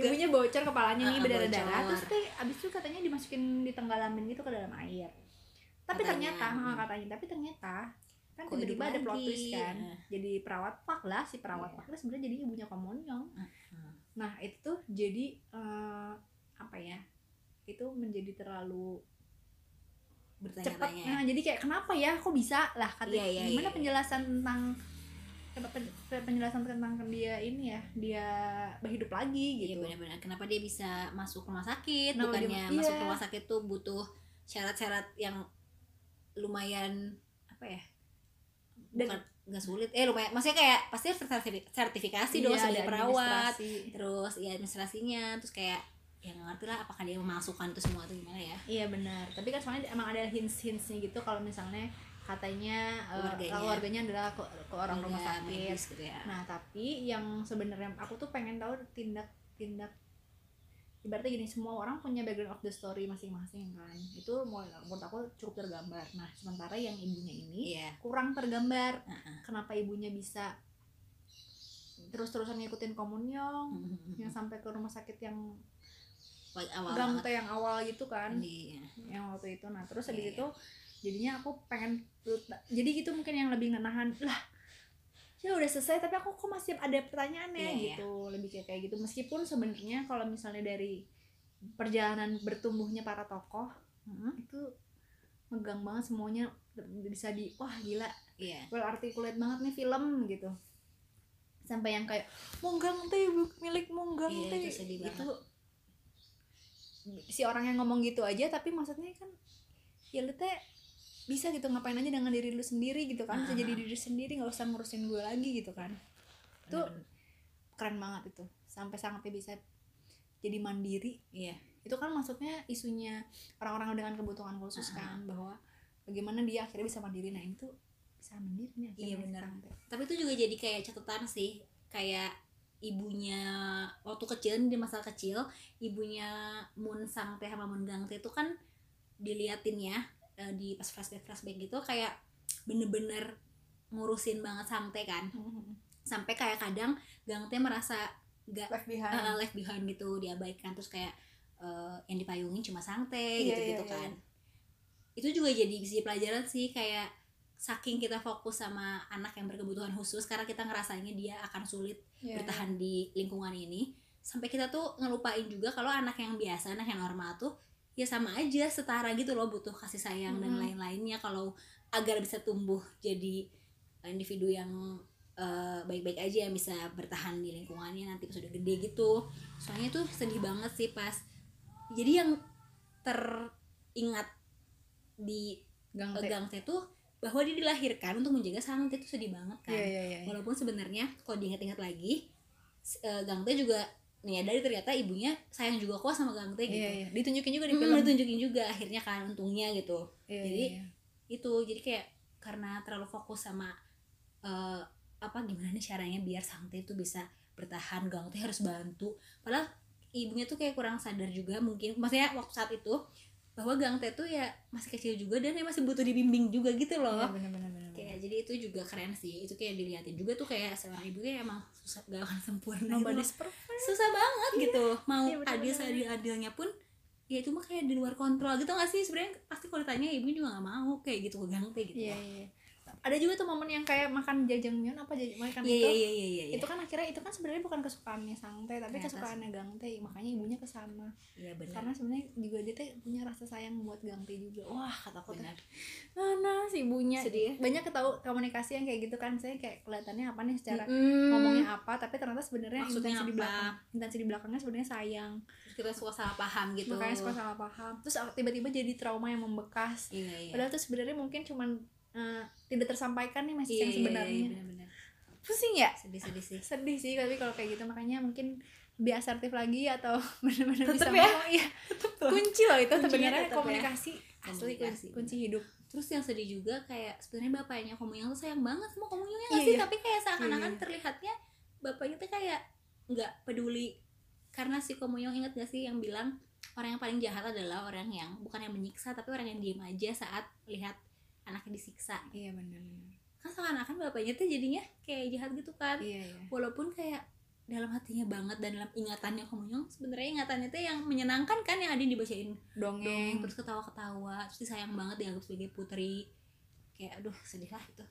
ibunya bocor kepalanya nih
Ah,
berdarah darah
bocor.
terus teh abis itu katanya dimasukin ditanggalamin gitu ke dalam air tapi
Katanya.
ternyata ah, katanya tapi ternyata kan tiba-tiba ada plot twist kan
Ah.
jadi perawat pak lah si perawat
Iya.
pak itu sebenarnya jadi ibunya Komonyong
Ah.
nah itu tuh jadi eh, apa ya itu menjadi terlalu cepat
bertanya-tanya
nah jadi kayak kenapa ya kok bisa lah katanya
Iya, iya,
gimana
iya.
penjelasan tentang penjelasan tentang dia ini ya dia berhidup lagi
Iya
gitu.
benar-benar. Kenapa dia bisa masuk rumah sakit?
Kenapa dia-
bukannya
iya.
masuk rumah sakit tuh butuh syarat-syarat yang lumayan apa ya
Dan-
bukan nggak sulit. Eh lumayan maksudnya kayak pasti harus sertifi- sertifikasi dong
Iya,
sebagai
ada
perawat. terus ya administrasinya terus kayak ya nggak ngerti lah apakah dia memasukkan itu semua atau gimana ya.
Iya benar. Tapi kan soalnya emang ada hints-hintsnya gitu kalau misalnya katanya eh,
Keluarganya.
keluarganya adalah ke, ke orang rumah sakit.
medis gitu ya
Nah tapi yang sebenarnya aku tuh pengen tahu tindak tindak ibaratnya gini semua orang punya background of the story masing-masing kan itu mau menurut aku cukup tergambar nah sementara yang ibunya ini
iya
kurang tergambar
Heeh.
kenapa ibunya bisa terus-terusan ngikutin komunyong yang sampai ke rumah sakit yang
awal
gang yang awal gitu kan
Iya.
yang waktu itu nah terus
Iya,
habis
iya.
itu jadinya aku pengen jadi gitu mungkin yang lebih ngenahan lah ya udah selesai tapi aku kok masih ada pertanyaannya
Iya, iya.
gitu. Lebih kayak kayak gitu. Meskipun sebenarnya kalau misalnya dari perjalanan bertumbuhnya para tokoh
Mhm.
itu megang banget semuanya bisa di wah gila.
Iya.
Well articulate banget nih film gitu. Sampai yang kayak munggang teh milik munggang
Iya,
teh.
itu
itu si orang yang ngomong gitu aja tapi maksudnya kan ya lu teh bisa gitu ngapain aja dengan diri lu sendiri gitu kan. Bisa jadi diri sendiri nggak usah ngurusin gue lagi gitu kan. Itu keren banget itu. Sampai sangatnya bisa jadi mandiri.
Iya.
Itu kan maksudnya isunya orang-orang dengan kebutuhan khusus kan bahwa bagaimana dia akhirnya bisa mandiri. Nah itu bisa mandiri nih
Iya, benar.
sampai.
tapi itu juga jadi kayak catatan sih. Kayak ibunya waktu kecil di masa kecil ibunya Moon Sang Teh sama Moon Gang Teh itu kan diliatin ya eh, di pas flashback flashback gitu kayak bener-bener ngurusin banget Teh kan. Sampai kayak kadang Gang Teh merasa gak
left behind.
uh, left behind gitu diabaikan. Terus kayak uh, yang dipayungin cuma Sang Teh
Iya,
gitu gitu
iya, iya.
kan. itu juga jadi bisa pelajaran sih kayak saking kita fokus sama anak yang berkebutuhan khusus karena kita ngerasainnya dia akan sulit
Iya,
bertahan di lingkungan ini. Sampai kita tuh ngelupain juga kalau anak yang biasa anak yang normal tuh ya sama aja setara gitu loh butuh kasih sayang dan
Mhm.
lain-lainnya kalau agar bisa tumbuh jadi individu yang eh, baik-baik aja yang bisa bertahan di lingkungannya nanti pas udah gede gitu soalnya tuh sedih banget sih pas jadi yang teringat di
Gang teh.
Gang Teh tuh bahwa dia dilahirkan untuk menjaga sang itu sedih banget kan
Iya, iya, iya.
walaupun sebenarnya kalau diingat-ingat lagi eh, Gang juga menyadari ternyata ibunya sayang juga kok sama Gang Teh gitu
Iya, iya. Ditunjukin juga di film.
ditunjukin juga akhirnya kan untungnya gitu
Iya,
Jadi,
iya, iya.
itu jadi kayak karena terlalu fokus sama eh, apa gimana nih caranya biar sang itu bisa bertahan Gang Teh harus bantu padahal ibunya tuh kayak kurang sadar juga mungkin maksudnya waktu saat itu bahwa Gang Teh tuh ya masih kecil juga dan dia masih butuh dibimbing juga gitu loh
Iya, bener, bener, bener,
jadi itu juga keren sih. Itu kayak dilihatin juga tuh kayak seorang ibu kayak emang susah gak akan sempurna gitu
Nobody's perfect.
susah banget gitu. Mau
Iya, bener,
adil seadil adilnya pun ya itu mah kayak di luar kontrol gitu gak sih? Sebenarnya pasti kalau ditanya ibu juga gak mau kayak gitu ke gangte gitu
Iya, iya. Ada juga tuh momen yang kayak makan jajangmyeon apa jajang makan
iya
itu.
iya iya iya iya
Itu kan akhirnya itu kan sebenarnya bukan kesukaannya Sang Teh, tapi
Ternyata
kesukaannya Gang Teh. Makanya ibunya ke sana.
iya benar
Karena sebenarnya juga dia teh punya rasa sayang buat Gang Teh juga. Wah, kataku teh.
benar
Mana si ibunya.
Sedih ya?
Banyak ketahu komunikasi yang kayak gitu kan. Saya kayak kelihatannya apa nih secara
Mm-mm.
ngomongnya apa, tapi ternyata sebenarnya intensi di
apa?
belakang intensi di belakangnya sebenarnya sayang.
Terus kita suka salah paham gitu
Makanya suka salah paham. Terus tiba-tiba jadi trauma yang membekas.
iya iya
Padahal tuh sebenarnya mungkin cuman eh, tidak tersampaikan nih message
iya,
yang
iya,
sebenarnya.
iya, benar-benar
Pusing ya?
sedih sedih sih
Sedih sih tapi kalau kayak gitu makanya mungkin lebih asertif lagi atau benar-benar bisa
ya?
ngomong. Iya.
tetep
Kunci loh itu sebenarnya
ya.
komunikasi. Asli
Komunikasi,
kunci, kunci hidup.
terus yang sedih juga kayak sebenarnya bapaknya Komuyang tuh sayang banget sama Komuyang ya
Iya,
sih
iya.
tapi kayak seakan-akan
Iya, iya.
terlihatnya bapaknya tuh kayak nggak peduli karena si Komuyang ingat gak sih yang bilang orang yang paling jahat adalah orang yang bukan yang menyiksa tapi orang yang diem aja saat lihat anaknya disiksa.
Iya benar.
kan seakan-akan bapaknya tuh jadinya kayak jahat gitu kan.
Iya iya.
walaupun kayak dalam hatinya banget dan dalam ingatannya Komuyang sebenarnya ingatannya tuh yang menyenangkan kan yang ada yang dibacain.
Dongeng.
dong terus ketawa-ketawa terus disayang banget dianggap sebagai putri. Kayak aduh sedih lah itu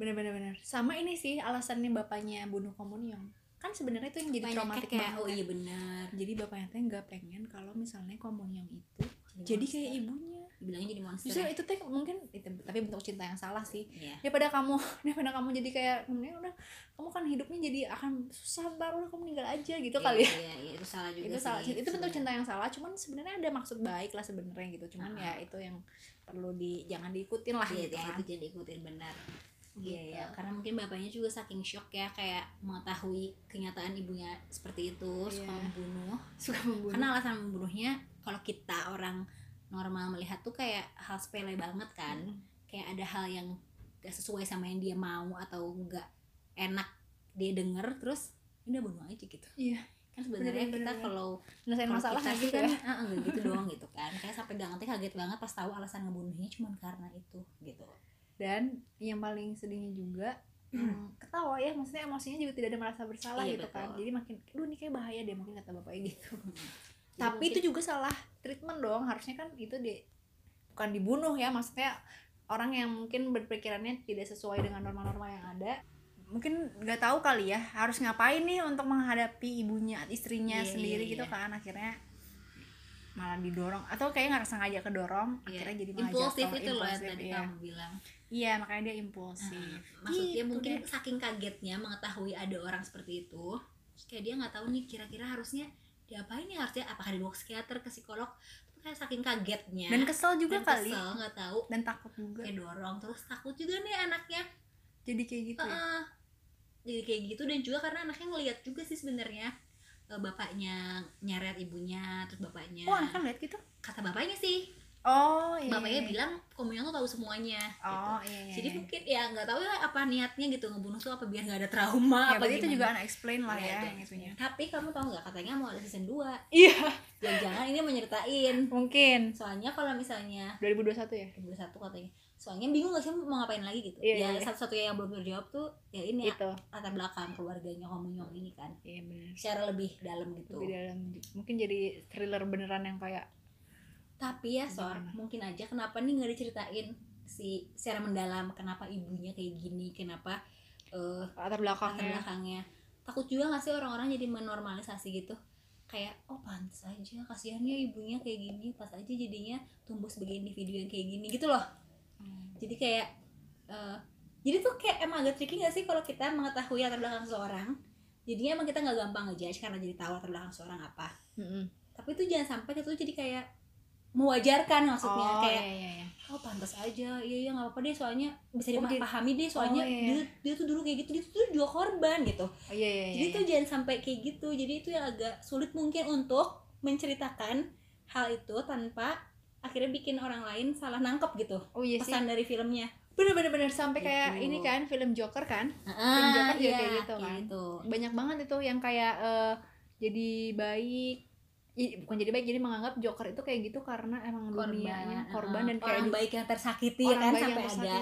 bener bener sama ini sih alasannya bapaknya bunuh komunion kan sebenarnya itu yang jadi
Bapaknya
traumatik
kayak
banget
oh iya benar
jadi bapaknya teh nggak pengen kalau misalnya komunion itu jadi kayak ibunya
bilangnya jadi monster
justru
ya?
itu teh mungkin itu tapi bentuk cinta yang salah sih
Iya.
daripada kamu daripada kamu jadi kayak kemudian udah kamu kan hidupnya jadi akan susah udah kamu meninggal aja gitu
Iya,
kali ya
iya, iya, itu salah juga
itu
sih,
salah itu bentuk
sebenarnya.
cinta yang salah cuman sebenarnya ada maksud baik lah sebenarnya gitu cuman
Ah.
ya itu yang perlu di jangan diikutin lah
iya,
gitu
iya,
kan
itu jadi ikutin benar Iya
Gitu.
ya, karena mungkin bapaknya juga saking shock ya kayak mengetahui kenyataan ibunya seperti itu suka
Iya.
membunuh.
suka membunuh
Karena alasan membunuhnya kalau kita orang normal melihat tuh kayak hal sepele banget kan. Kayak ada hal yang gak sesuai sama yang dia mau atau gak enak dia denger terus udah bunuh aja gitu.
iya
Kan sebenarnya kita kalau
nyelesain masalah
kita
gitu
kan
ya
enggak gitu doang gitu kan. Kayak sampai ganti kaget banget pas tahu alasan ngebunuhnya cuma karena itu gitu.
dan yang paling sedihnya juga hmm, ketawa ya maksudnya emosinya juga tidak ada merasa bersalah
Iya,
gitu kan
betul.
jadi makin aduh ini kayak bahaya deh mungkin kata bapaknya gitu
Jadi
tapi
mungkin-
itu juga salah treatment dong harusnya kan itu di bukan dibunuh ya maksudnya orang yang mungkin berpikirannya tidak sesuai dengan norma-norma yang ada mungkin nggak tahu kali ya harus ngapain nih untuk menghadapi ibunya istrinya
Iya,
sendiri
iya,
gitu
iya.
kan akhirnya malah didorong atau kayak nggak sengaja kedorong
Iya.
akhirnya jadi
impulsif itu loh yang tadi
iya.
kamu bilang
iya makanya dia impulsif
Nah, maksudnya
Gitu
mungkin
deh.
saking kagetnya mengetahui ada orang seperti itu kayak dia nggak tahu nih kira-kira harusnya diapain nih harusnya? Apakah dibawa ke psikiater ke psikolog? Tapi kayak saking kagetnya.
Dan kesel juga
dan
kali.
kesel nggak tahu.
Dan takut juga.
Kayak dorong. Terus takut juga nih anaknya.
Jadi kayak gitu ya?
Heeh. jadi kayak gitu dan juga karena anaknya ngelihat juga sih sebenarnya eh, bapaknya nyeret ibunya terus bapaknya
oh anak kan lihat gitu?
Kata bapaknya sih
oh iya
bapaknya
iya.
bilang Komuyang tuh tahu semuanya gitu.
oh iya, iya
jadi
iya.
mungkin ya nggak tahu ya apa niatnya gitu ngebunuh tuh apa biar nggak ada trauma
ya,
apa
itu juga unexplain lah
Iya,
ya itunya
tapi kamu tahu nggak katanya mau ada season 2
iya.
Jangan ini menyertain
mungkin.
Soalnya kalau misalnya
2021 ya?
2021 katanya. Soalnya bingung gak sih mau ngapain lagi gitu.
Iya,
ya
iya.
satu-satunya yang belum terjawab tuh ya ini ya
itu.
latar belakang keluarganya Komuyong ini kan.
Iya benar.
Secara lebih dalam gitu.
Lebih dalam. Mungkin jadi thriller beneran yang kayak
tapi ya Sor
Gimana?
mungkin aja kenapa nih nggak diceritain si secara mendalam kenapa ibunya kayak gini kenapa eh
latar
latar
belakangnya
belakangnya takut juga gak sih orang-orang jadi menormalisasi gitu kayak oh pantas aja kasihannya ibunya kayak gini pas aja jadinya tumbuh sebagai individu yang kayak gini gitu loh
Hmm.
jadi kayak eh, jadi tuh kayak emang agak tricky gak sih kalau kita mengetahui latar belakang seseorang jadinya emang kita nggak gampang ngejudge karena jadi tahu latar belakang seseorang apa
Mm-mm.
tapi itu jangan sampai itu jadi kayak mewajarkan maksudnya
oh,
kayak
iya, iya, iya.
oh pantas aja iya iya nggak apa-apa deh soalnya bisa dipahami deh soalnya
Oh, iya,
dia dia tuh dulu kayak gitu dia tuh juga korban gitu
Oh, iya, iya, iya,
jadi
iya.
tuh jangan sampai kayak gitu jadi itu yang agak sulit mungkin untuk menceritakan hal itu tanpa akhirnya bikin orang lain salah nangkep gitu
oh iya sih
pesan dari filmnya
bener bener bener sampai kayak
Gitu.
ini kan film Joker kan
ah,
Joker juga kayak gitu kan.
gitu.
banyak banget itu yang kayak eh, jadi baik bukan jadi baik jadi menganggap Joker itu kayak gitu karena emang dunianya korban
ah,
dan kayak
orang
di-
baik yang tersakiti ya
orang
kan?
baik yang
sampai ada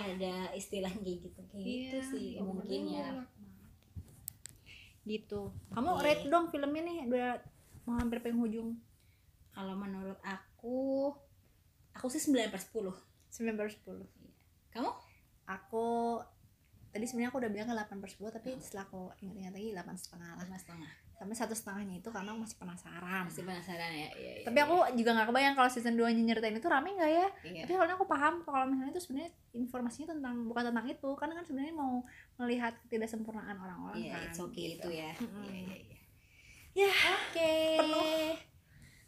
ada istilahnya kayak gitu. Kayak gitu
Iya,
sih
ya
mungkin ya.
gitu. Kamu
Oke.
rate dong filmnya nih udah mau hampir penghujung.
Kalau menurut aku aku sih 9 per 10
9 per 10
kamu?
Aku tadi sebenarnya aku udah bilang ke 8 per 10 tapi setelah aku ingat-ingat lagi 8 setengah lah
setengah
sampai satu setengahnya itu karena aku masih penasaran
masih penasaran ya iya, iya,
tapi aku juga nggak kebayang kalau season 2 nya nyeritain itu rame nggak ya
iya.
tapi soalnya aku paham kalau misalnya itu sebenarnya informasinya tentang bukan tentang itu karena kan sebenarnya mau melihat ketidaksempurnaan orang-orang
Iya,
kan
it's okay
gitu.
itu ya.
Mm-mm.
Iya, iya, iya.
ya
Oke.
Penuh.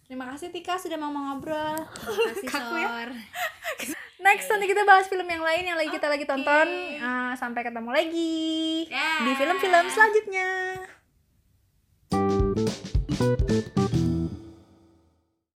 terima kasih Tika sudah mau ngobrol
Terima kasih
ya.
Sor.
next nanti kita bahas film yang lain yang lagi kita lagi tonton. Ah, sampai ketemu lagi
Dah.
di film-film selanjutnya